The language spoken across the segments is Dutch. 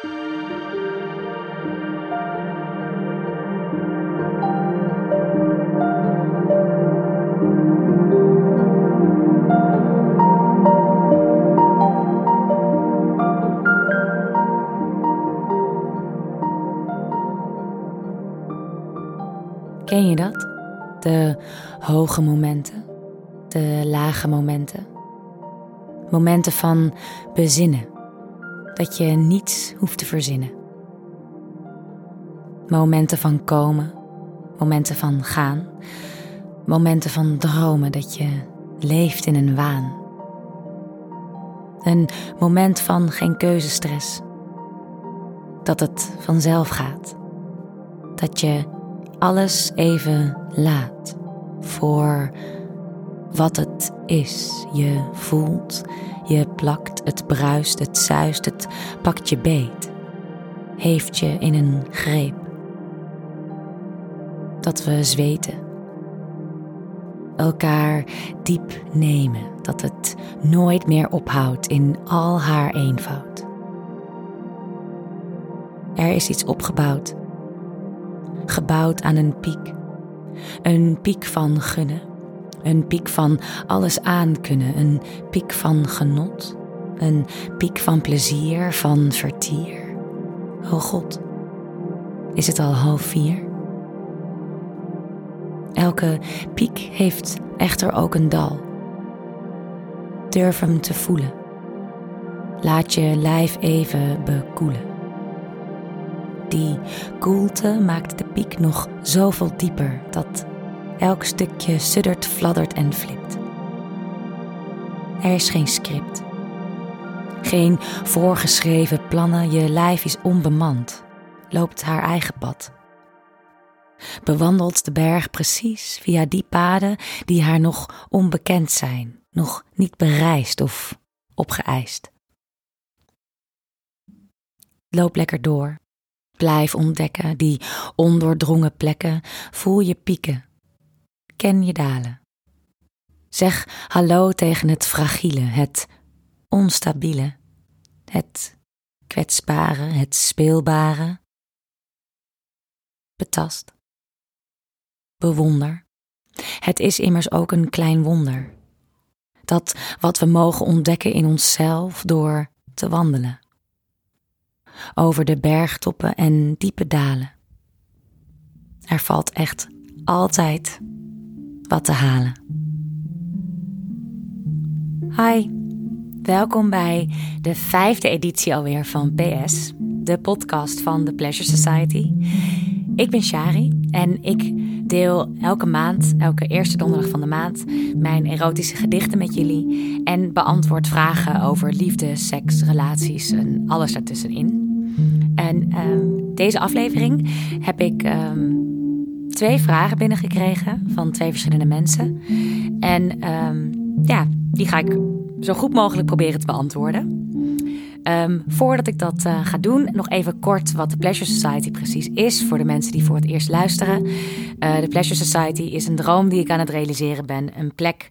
Ken je dat? De hoge momenten, de lage momenten. Momenten van bezinnen, dat je niets hoeft te verzinnen. Momenten van komen, momenten van gaan, momenten van dromen dat je leeft in een waan. Een moment van geen keuzestress. Dat het vanzelf gaat. Dat je alles even laat voor wat het is. Je voelt, je plakt, het bruist, het zuist, het pakt je beet, heeft je in een greep. Dat we zweten, elkaar diep nemen, dat het nooit meer ophoudt in al haar eenvoud. Er is iets opgebouwd gebouwd aan een piek. Een piek van gunnen, een piek van alles aankunnen, een piek van genot, een piek van plezier, van vertier. O God, is het al half vier? Elke piek heeft echter ook een dal. Durf hem te voelen. Laat je lijf even bekoelen. Die koelte maakt de piek nog zoveel dieper dat elk stukje suddert, fladdert en flipt. Er is geen script. Geen voorgeschreven plannen, je lijf is onbemand, loopt haar eigen pad. Bewandelt de berg precies via die paden die haar nog onbekend zijn, nog niet bereisd of opgeëist. Loop lekker door, Blijf ontdekken die ondoordrongen plekken. Voel je pieken. Ken je dalen. Zeg hallo tegen het fragiele, het onstabiele, het kwetsbare, het speelbare. Betast. Bewonder. Het is immers ook een klein wonder. Dat wat we mogen ontdekken in onszelf door te wandelen over de bergtoppen en diepe dalen. Er valt echt altijd wat te halen. Hi, welkom bij de vijfde editie alweer van PS, de podcast van The Pleasure Society. Ik ben Shari en ik deel elke maand, elke eerste donderdag van de maand, mijn erotische gedichten met jullie en beantwoord vragen over liefde, seks, relaties en alles daartussenin. En um, deze aflevering heb ik um, twee vragen binnengekregen van twee verschillende mensen. En um, ja, die ga ik zo goed mogelijk proberen te beantwoorden. Um, voordat ik dat uh, ga doen, nog even kort wat de Pleasure Society precies is voor de mensen die voor het eerst luisteren. Uh, de Pleasure Society is een droom die ik aan het realiseren ben. Een plek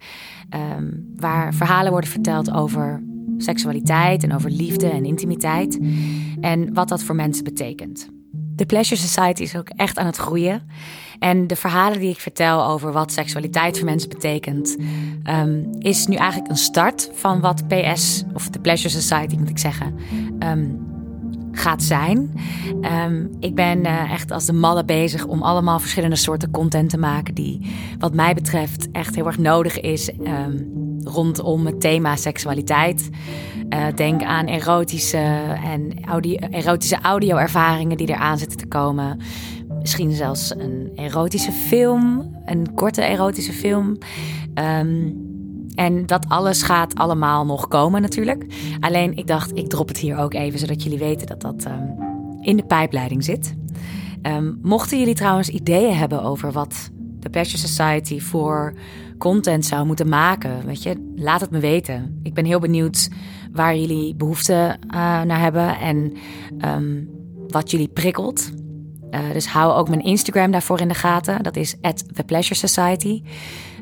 um, waar verhalen worden verteld over seksualiteit en over liefde en intimiteit en wat dat voor mensen betekent. De Pleasure Society is ook echt aan het groeien. En de verhalen die ik vertel over wat seksualiteit voor mensen betekent, um, is nu eigenlijk een start van wat PS, of de Pleasure Society moet ik zeggen, um, gaat zijn. Um, ik ben uh, echt als de malle bezig om allemaal verschillende soorten content te maken die, wat mij betreft, echt heel erg nodig is rondom het thema seksualiteit. Uh, denk aan erotische en erotische audio-ervaringen die eraan zitten te komen. Misschien zelfs een erotische film, een korte erotische film. Um, en dat alles gaat allemaal nog komen natuurlijk. Alleen ik dacht, ik drop het hier ook even, zodat jullie weten dat dat um, in de pijpleiding zit. Um, mochten jullie trouwens ideeën hebben over wat de Pleasure Society voor content zou moeten maken, weet je, laat het me weten. Ik ben heel benieuwd waar jullie behoefte uh, naar hebben en wat jullie prikkelt. Uh, dus hou ook mijn Instagram daarvoor in de gaten. Dat is The Pleasure Society.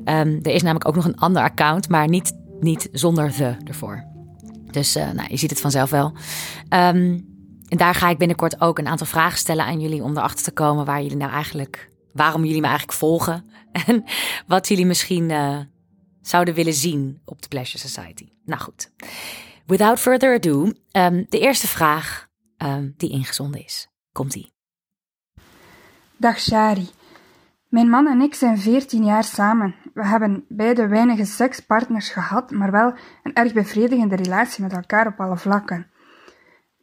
Um, er is namelijk ook nog een ander account, maar niet, niet zonder the ervoor. Dus uh, nou, je ziet het vanzelf wel. Um, en daar ga ik binnenkort ook een aantal vragen stellen aan jullie om erachter te komen waar jullie nou eigenlijk, waarom jullie me eigenlijk volgen en wat jullie misschien uh, zouden willen zien op de Pleasure Society. Nou goed, without further ado, um, de eerste vraag die ingezonden is. Komt-ie. Dag Shari. Mijn man en ik zijn 14 jaar samen. We hebben beide weinige sekspartners gehad, maar wel een erg bevredigende relatie met elkaar op alle vlakken.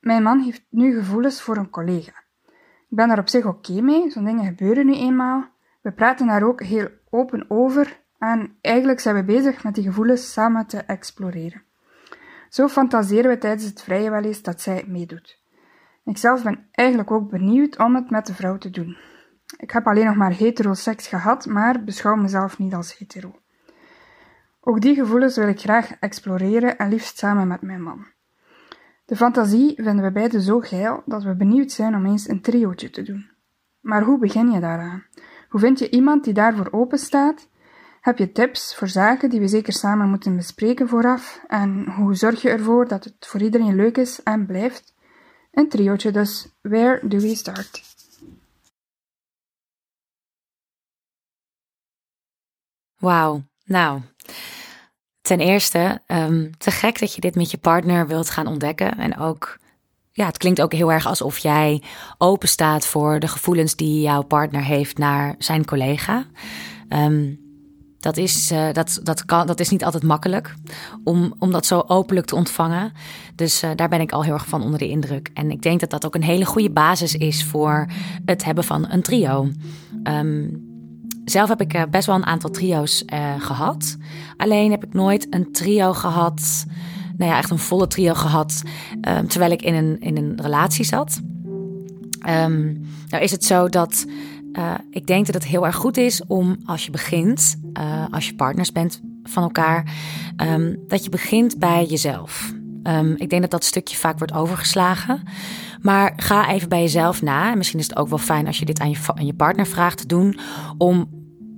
Mijn man heeft nu gevoelens voor een collega. Ik ben daar op zich oké mee, zo'n dingen gebeuren nu eenmaal. We praten daar ook heel open over en eigenlijk zijn we bezig met die gevoelens samen te exploreren. Zo fantaseren we tijdens het vrije wel eens dat zij meedoet. Ikzelf ben eigenlijk ook benieuwd om het met de vrouw te doen. Ik heb alleen nog maar hetero seks gehad, maar beschouw mezelf niet als hetero. Ook die gevoelens wil ik graag exploreren en liefst samen met mijn man. De fantasie vinden we beiden zo geil dat we benieuwd zijn om eens een triootje te doen. Maar hoe begin je daaraan? Hoe vind je iemand die daarvoor open staat? Heb je tips voor zaken die we zeker samen moeten bespreken vooraf? En hoe zorg je ervoor dat het voor iedereen leuk is en blijft? Een triootje dus. Where do we start? Wauw, nou. Ten eerste, um, te gek dat je dit met je partner wilt gaan ontdekken. En ook, ja, het klinkt ook heel erg alsof jij open staat voor de gevoelens die jouw partner heeft naar zijn collega. Um, dat is, uh, dat, dat, kan, dat is niet altijd makkelijk om, om dat zo openlijk te ontvangen. Dus uh, daar ben ik al heel erg van onder de indruk. En ik denk dat dat ook een hele goede basis is voor het hebben van een trio. Um, zelf heb ik uh, best wel een aantal trio's gehad. Alleen heb ik nooit een trio gehad, nou ja, echt een volle trio gehad, terwijl ik in een, in een relatie zat. Um, nou is het zo dat uh, ik denk dat het heel erg goed is om als je begint, als je partners bent van elkaar, um, dat je begint bij jezelf. Ik denk dat dat stukje vaak wordt overgeslagen. Maar ga even bij jezelf na. En misschien is het ook wel fijn als je dit aan je, aan je partner vraagt te doen. Om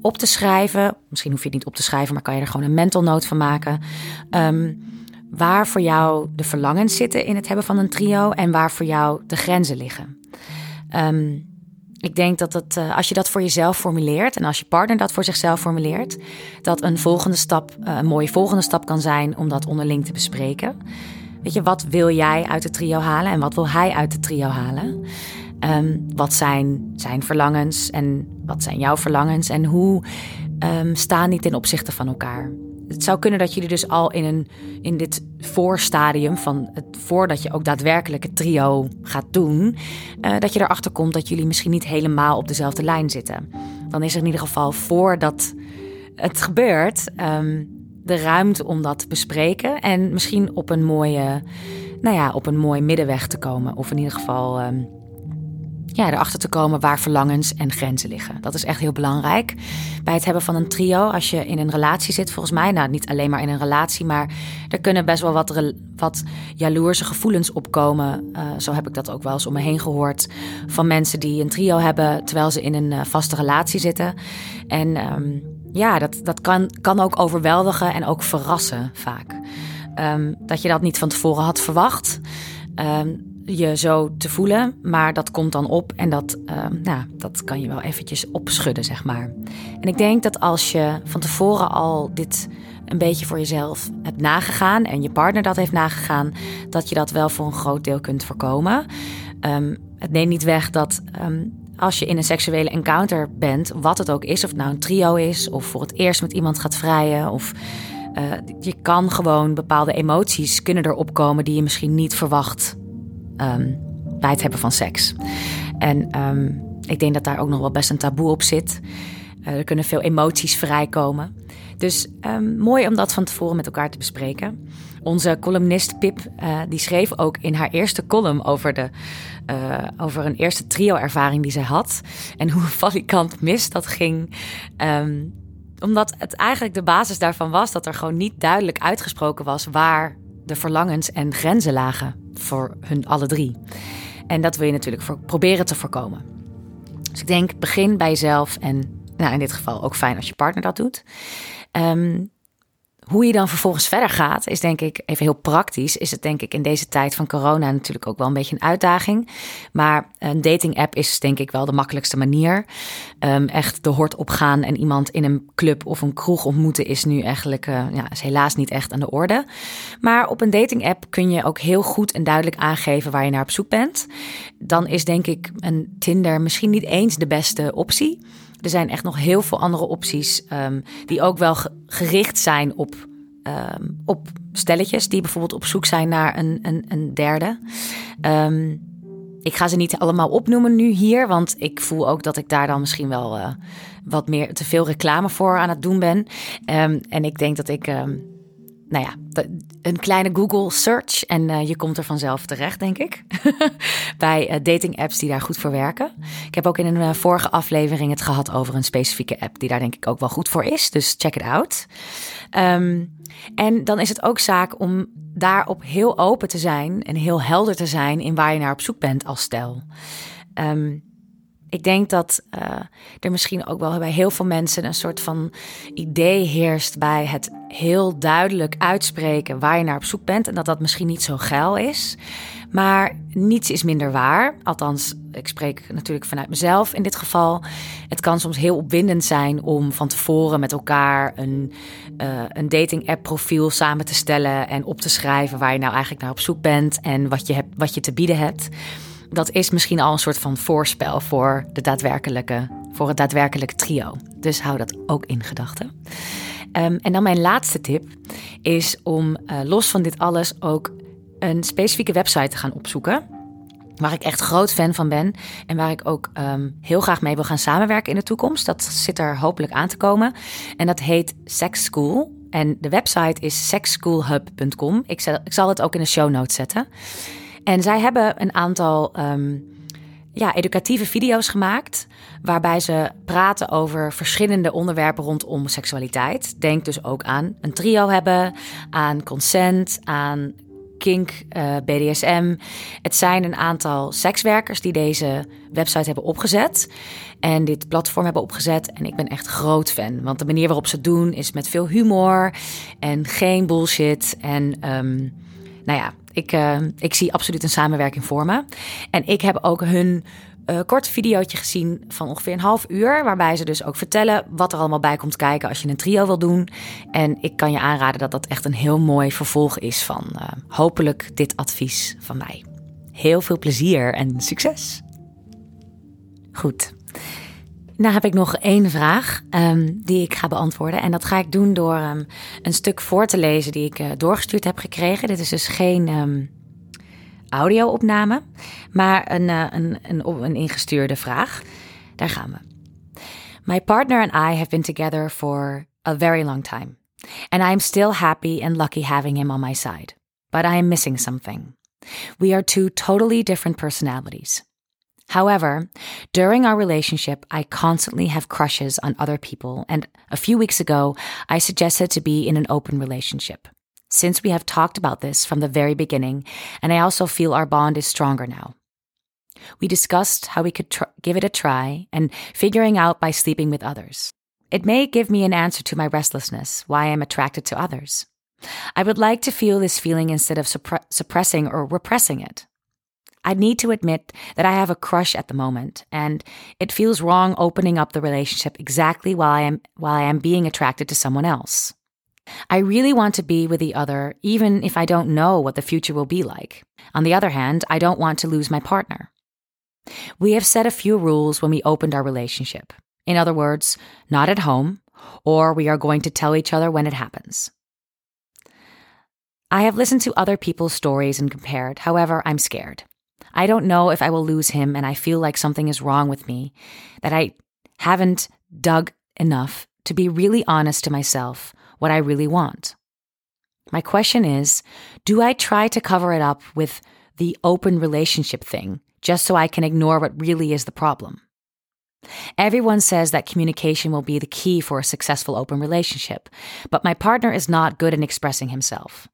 op te schrijven. Misschien hoef je het niet op te schrijven, maar kan je er gewoon een mental note van maken. Um, waar voor jou de verlangens zitten in het hebben van een trio en waar voor jou de grenzen liggen. Um, ik denk dat het, uh, als je dat voor jezelf formuleert en als je partner dat voor zichzelf formuleert, dat een volgende stap, uh, een mooie volgende stap kan zijn om dat onderling te bespreken. Weet je, wat wil jij uit het trio halen en wat wil hij uit het trio halen? Um, wat zijn zijn verlangens en wat zijn jouw verlangens en hoe um, staan die ten opzichte van elkaar? Het zou kunnen dat jullie dus al in, een, in dit voorstadium van het, voordat je ook daadwerkelijk het trio gaat doen, uh, dat je erachter komt dat jullie misschien niet helemaal op dezelfde lijn zitten. Dan is er in ieder geval voordat het gebeurt um, de ruimte om dat te bespreken en misschien op een mooie, nou ja, op een mooie middenweg te komen. Of in ieder geval ja, erachter te komen waar verlangens en grenzen liggen. Dat is echt heel belangrijk. Bij het hebben van een trio, als je in een relatie zit, volgens mij, nou niet alleen maar in een relatie, maar er kunnen best wel wat, wat jaloerse gevoelens opkomen. Uh, zo heb ik dat ook wel eens om me heen gehoord van mensen die een trio hebben terwijl ze in een uh, vaste relatie zitten. En um, ja, dat, dat kan, kan ook overweldigen en ook verrassen vaak. Um, dat je dat niet van tevoren had verwacht. Um, je zo te voelen, maar dat komt dan op en dat, uh, nou, dat kan je wel eventjes opschudden, zeg maar. En ik denk dat als je van tevoren al dit een beetje voor jezelf hebt nagegaan en je partner dat heeft nagegaan, dat je dat wel voor een groot deel kunt voorkomen. Um, het neemt niet weg dat um, als je in een seksuele encounter bent, wat het ook is, of het nou een trio is, of voor het eerst met iemand gaat vrijen, of uh, je kan gewoon bepaalde emoties kunnen erop komen die je misschien niet verwacht bij het hebben van seks. En um, ik denk dat daar ook nog wel best een taboe op zit. Uh, er kunnen veel emoties vrijkomen. Dus um, mooi om dat van tevoren met elkaar te bespreken. Onze columnist Pip, uh, die schreef ook in haar eerste column over, de, uh, over een eerste trio-ervaring die zij had. En hoe valikant mis dat ging. Omdat het eigenlijk de basis daarvan was dat er gewoon niet duidelijk uitgesproken was waar de verlangens en grenzen lagen voor hun alle drie. En dat wil je natuurlijk proberen te voorkomen. Dus ik denk, begin bij jezelf en nou, in dit geval ook fijn als je partner dat doet. Um, hoe je dan vervolgens verder gaat, is denk ik even heel praktisch. Is het denk ik in deze tijd van corona natuurlijk ook wel een beetje een uitdaging. Maar een dating app is denk ik wel de makkelijkste manier. Um, echt de hort opgaan en iemand in een club of een kroeg ontmoeten is nu eigenlijk uh, ja, is helaas niet echt aan de orde. Maar op een dating app kun je ook heel goed en duidelijk aangeven waar je naar op zoek bent. Dan is denk ik een Tinder misschien niet eens de beste optie. Er zijn echt nog heel veel andere opties um, die ook wel gericht zijn op, um, op stelletjes die bijvoorbeeld op zoek zijn naar een, een, een derde. Um, ik ga ze niet allemaal opnoemen nu hier, want ik voel ook dat ik daar dan misschien wel uh, wat meer te veel reclame voor aan het doen ben. en ik denk dat ik nou ja, een kleine Google search en uh, je komt er vanzelf terecht, denk ik. Bij uh, dating apps die daar goed voor werken. Ik heb ook in een uh, vorige aflevering het gehad over een specifieke app die daar denk ik ook wel goed voor is. Dus check it out. Um, en dan is het ook zaak om daarop heel open te zijn en heel helder te zijn in waar je naar op zoek bent als stel. Um, ik denk dat uh, er misschien ook wel bij heel veel mensen een soort van idee heerst bij het heel duidelijk uitspreken waar je naar op zoek bent. En dat dat misschien niet zo geil is. Maar niets is minder waar. Althans, ik spreek natuurlijk vanuit mezelf in dit geval. Het kan soms heel opwindend zijn om van tevoren met elkaar een, uh, een dating app profiel samen te stellen. En op te schrijven waar je nou eigenlijk naar op zoek bent en wat je, hebt, wat je te bieden hebt dat is misschien al een soort van voorspel voor, de daadwerkelijke, voor het daadwerkelijke trio. Dus hou dat ook in gedachten. Um, en dan mijn laatste tip is om uh, los van dit alles ook een specifieke website te gaan opzoeken. Waar ik echt groot fan van ben en waar ik ook um, heel graag mee wil gaan samenwerken in de toekomst. Dat zit er hopelijk aan te komen. En dat heet Sex School. En de website is sexschoolhub.com. Ik, ik zal het ook in de show notes zetten. En zij hebben een aantal um, ja, educatieve video's gemaakt. Waarbij ze praten over verschillende onderwerpen rondom seksualiteit. Denk dus ook aan een trio hebben, aan consent, aan kink, uh, BDSM. Het zijn een aantal sekswerkers die deze website hebben opgezet. En dit platform hebben opgezet. En ik ben echt groot fan. Want de manier waarop ze het doen is met veel humor en geen bullshit. En um, nou ja, ik, uh, ik zie absoluut een samenwerking voor me. En ik heb ook hun uh, kort videootje gezien van ongeveer een half uur. Waarbij ze dus ook vertellen wat er allemaal bij komt kijken als je een trio wil doen. En ik kan je aanraden dat dat echt een heel mooi vervolg is van uh, hopelijk dit advies van mij. Heel veel plezier en succes. Goed. Nou heb ik nog één vraag um, die ik ga beantwoorden. En dat ga ik doen door um, een stuk voor te lezen die ik uh, doorgestuurd heb gekregen. Dit is dus geen um, audio-opname, maar een, uh, een, een, een ingestuurde vraag. Daar gaan we. My partner and I have been together for a very long time. And I am still happy and lucky having him on my side. But I am missing something. We are two totally different personalities. However, during our relationship, I constantly have crushes on other people, and a few weeks ago, I suggested to be in an open relationship. Since we have talked about this from the very beginning, and I also feel our bond is stronger now. We discussed how we could tr- give it a try and figuring out by sleeping with others. It may give me an answer to my restlessness, why I'm attracted to others. I would like to feel this feeling instead of suppre- suppressing or repressing it. I need to admit that I have a crush at the moment, and it feels wrong opening up the relationship exactly while I am while I am being attracted to someone else. I really want to be with the other, even if I don't know what the future will be like. On the other hand, I don't want to lose my partner. We have set a few rules when we opened our relationship. In other words, not at home, or we are going to tell each other when it happens. I have listened to other people's stories and compared, however, I'm scared. I don't know if I will lose him, and I feel like something is wrong with me, that I haven't dug enough to be really honest to myself what I really want. My question is do I try to cover it up with the open relationship thing just so I can ignore what really is the problem? Everyone says that communication will be the key for a successful open relationship, but my partner is not good in expressing himself.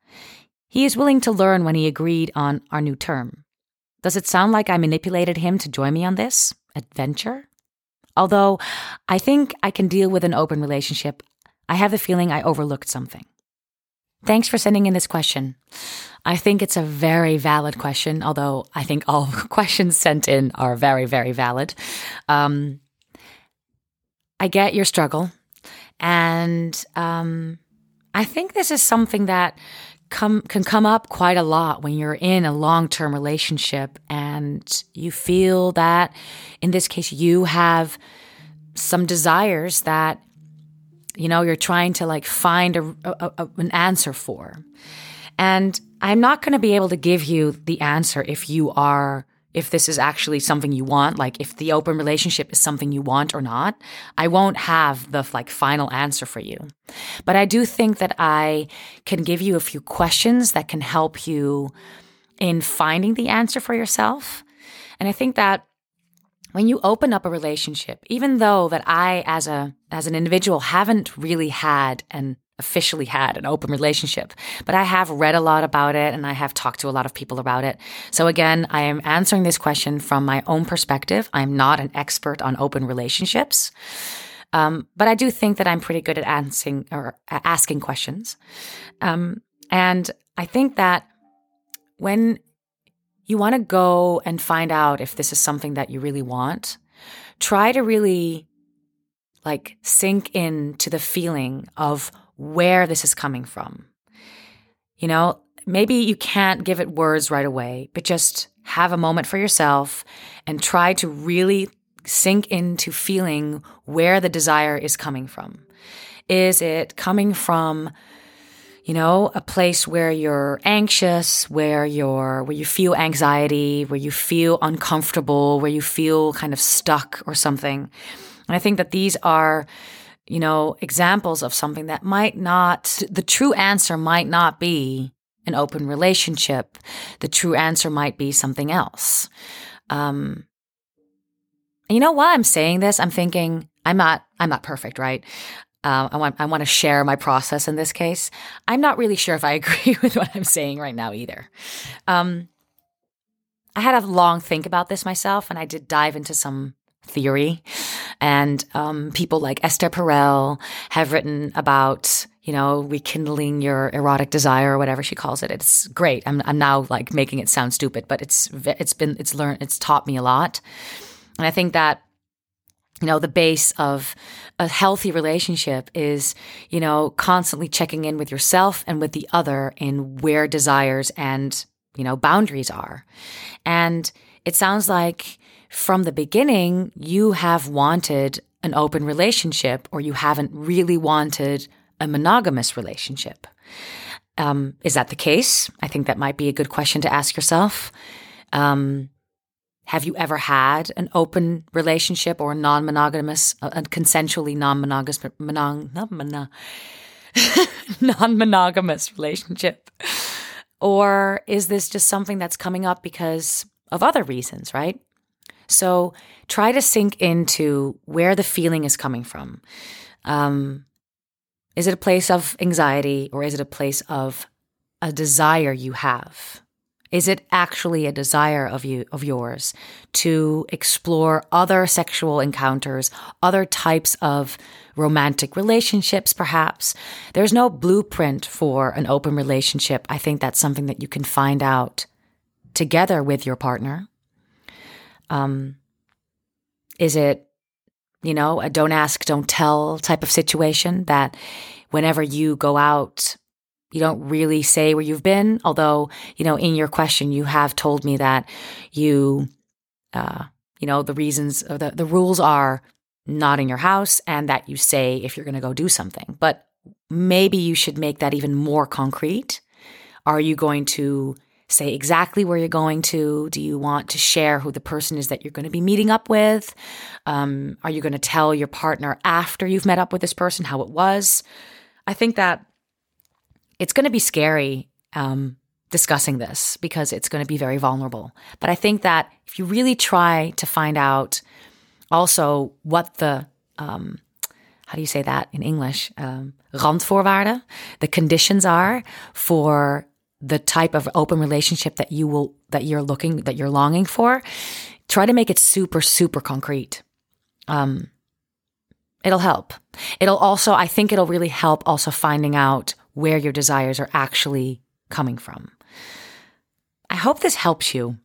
He is willing to learn when he agreed on our new term. Does it sound like I manipulated him to join me on this adventure? Although I think I can deal with an open relationship, I have the feeling I overlooked something. thanks for sending in this question. I think it's a very valid question, although I think all questions sent in are very, very valid. Um, I get your struggle. And um, I think this is something that come, can come up quite a lot when you're in a long term relationship and you feel that, in this case, you have some desires that you know you're trying to like find a, a, a, an answer for. And i'm not going to be able to give you the answer if you are if this is actually something you want like if the open relationship is something you want or not i won't have the like final answer for you. But i do think that i can give you a few questions that can help you in finding the answer for yourself. And i think that when you open up a relationship, even though that I as a as an individual haven't really had and officially had an open relationship, but I have read a lot about it and I have talked to a lot of people about it. So again, I am answering this question from my own perspective. I'm not an expert on open relationships. Um, but I do think that I'm pretty good at answering or asking questions. Um, and I think that when you want to go and find out if this is something that you really want, try to really like sink into the feeling of where this is coming from. You know, maybe you can't give it words right away, but just have a moment for yourself and try to really sink into feeling where the desire is coming from. Is it coming from you know, a place where you're anxious, where you're, where you feel anxiety, where you feel uncomfortable, where you feel kind of stuck or something. And I think that these are, you know, examples of something that might not, the true answer might not be an open relationship. The true answer might be something else. Um, you know, while I'm saying this, I'm thinking, I'm not, I'm not perfect, right? Uh, I want I want to share my process in this case. I'm not really sure if I agree with what I'm saying right now either. Um, I had a long think about this myself, and I did dive into some theory. And um, people like Esther Perel have written about you know rekindling your erotic desire or whatever she calls it. It's great. I'm I'm now like making it sound stupid, but it's it's been it's learned it's taught me a lot, and I think that you know, the base of a healthy relationship is, you know, constantly checking in with yourself and with the other in where desires and, you know, boundaries are. And it sounds like from the beginning, you have wanted an open relationship or you haven't really wanted a monogamous relationship. Um, is that the case? I think that might be a good question to ask yourself. Um, have you ever had an open relationship or a non monogamous, a consensually non monogamous, non monogamous relationship? Or is this just something that's coming up because of other reasons, right? So try to sink into where the feeling is coming from. Um, is it a place of anxiety or is it a place of a desire you have? Is it actually a desire of you of yours to explore other sexual encounters, other types of romantic relationships perhaps? There's no blueprint for an open relationship. I think that's something that you can find out together with your partner. Um is it you know, a don't ask, don't tell type of situation that whenever you go out you don't really say where you've been. Although, you know, in your question, you have told me that you, uh, you know, the reasons, the, the rules are not in your house and that you say if you're going to go do something. But maybe you should make that even more concrete. Are you going to say exactly where you're going to? Do you want to share who the person is that you're going to be meeting up with? Um, are you going to tell your partner after you've met up with this person how it was? I think that it's going to be scary um, discussing this because it's going to be very vulnerable. But I think that if you really try to find out also what the um, how do you say that in English? Um, randvoorwaarden, the conditions are for the type of open relationship that you will that you're looking that you're longing for. Try to make it super super concrete. Um, it'll help. It'll also, I think, it'll really help also finding out where your desires are actually coming from. I hope this helps you.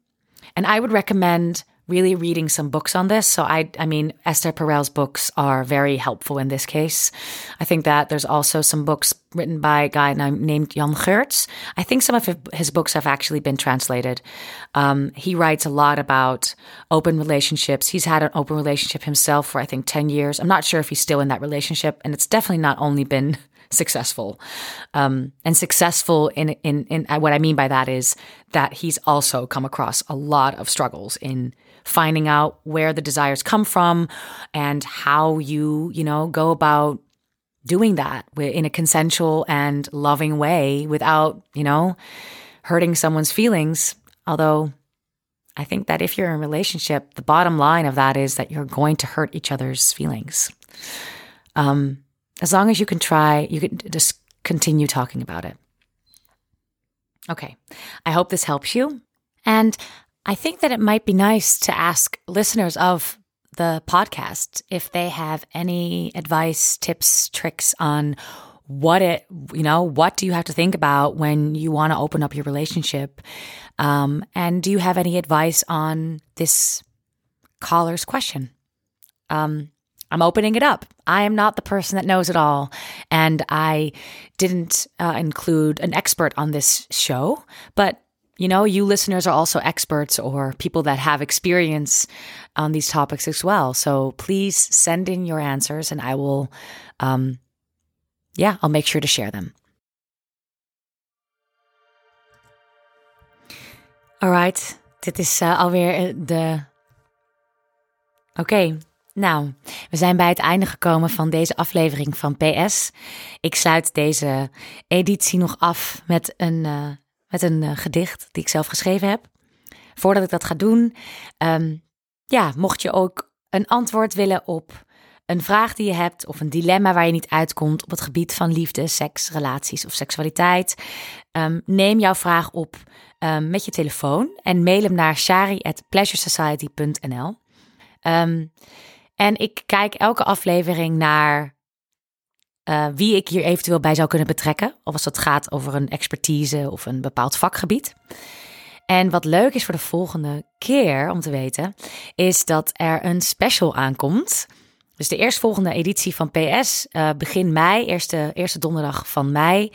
And I would recommend really reading some books on this. So I I mean Esther Perel's books are very helpful in this case. I think that there's also some books written by a guy named Jan Geurts. I think some of his books have actually been translated. Um, he writes a lot about open relationships. He's had an open relationship himself for I think 10 years. I'm not sure if he's still in that relationship and it's definitely not only been successful. Um, and successful in, in, in what I mean by that is that he's also come across a lot of struggles in finding out where the desires come from and how you, you know, go about doing that in a consensual and loving way without, you know, hurting someone's feelings. Although I think that if you're in a relationship, the bottom line of that is that you're going to hurt each other's feelings. Um, as long as you can try, you can just continue talking about it. Okay, I hope this helps you. And I think that it might be nice to ask listeners of the podcast if they have any advice, tips, tricks on what it, you know, what do you have to think about when you want to open up your relationship? Um, and do you have any advice on this caller's question? Um, I'm opening it up. I am not the person that knows it all. And I didn't uh, include an expert on this show, but you know, you listeners are also experts or people that have experience on these topics as well. So please send in your answers and I will, um, yeah, I'll make sure to share them. Alright, dit is uh, alweer eh, de. Oké, nou, we zijn bij het einde gekomen van deze aflevering van PS. Ik sluit deze editie nog af met een. Uh, met een uh, gedicht die ik zelf geschreven heb. Voordat ik dat ga doen, um, ja, mocht je ook een antwoord willen op een vraag die je hebt of een dilemma waar je niet uitkomt op het gebied van liefde, seks, relaties of seksualiteit, um, neem jouw vraag op um, met je telefoon en mail hem naar shari@pleasuresociety.nl. Um, en ik kijk elke aflevering naar uh, wie ik hier eventueel bij zou kunnen betrekken. Of als het gaat over een expertise of een bepaald vakgebied. En wat leuk is voor de volgende keer om te weten, is dat er een special aankomt. Dus de eerstvolgende editie van PS, uh, eh, begin mei, eerste, eerste donderdag van mei,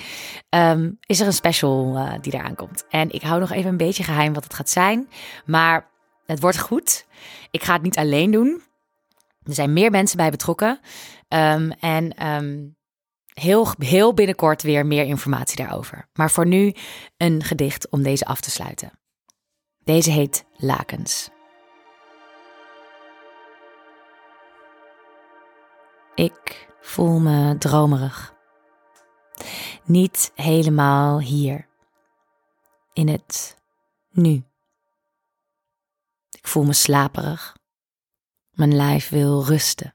um, is er een special uh, die eraan komt. En ik hou nog even een beetje geheim wat het gaat zijn. Maar het wordt goed. Ik ga het niet alleen doen. Er zijn meer mensen bij betrokken. Um, en um, heel, heel binnenkort weer meer informatie daarover. Maar voor nu een gedicht om deze af te sluiten. Deze heet Lakens. Ik voel me dromerig. Niet helemaal hier. In het nu. Ik voel me slaperig. Mijn lijf wil rusten,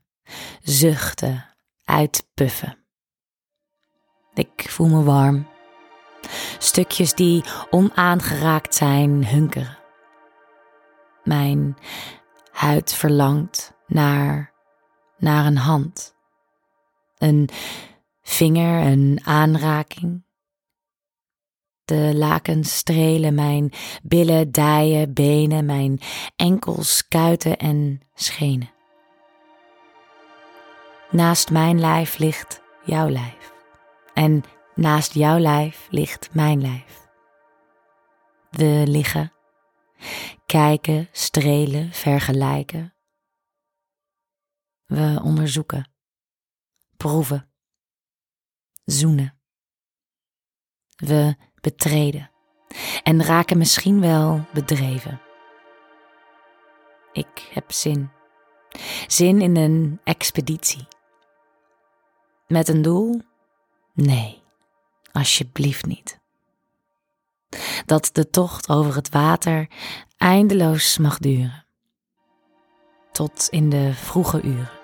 zuchten, uitpuffen. Ik voel me warm. Stukjes die onaangeraakt zijn hunkeren. Mijn huid verlangt naar, naar een hand. Een vinger, een aanraking. De lakens strelen mijn billen, dijen, benen, mijn enkels, kuiten en schenen. Naast mijn lijf ligt jouw lijf. En naast jouw lijf ligt mijn lijf. We liggen, kijken, strelen, vergelijken. We onderzoeken, proeven, zoenen. We betreden en raken misschien wel bedreven. Ik heb zin. Zin in een expeditie. Met een doel Nee, alsjeblieft niet. Dat de tocht over het water eindeloos mag duren. Tot in de vroege uren.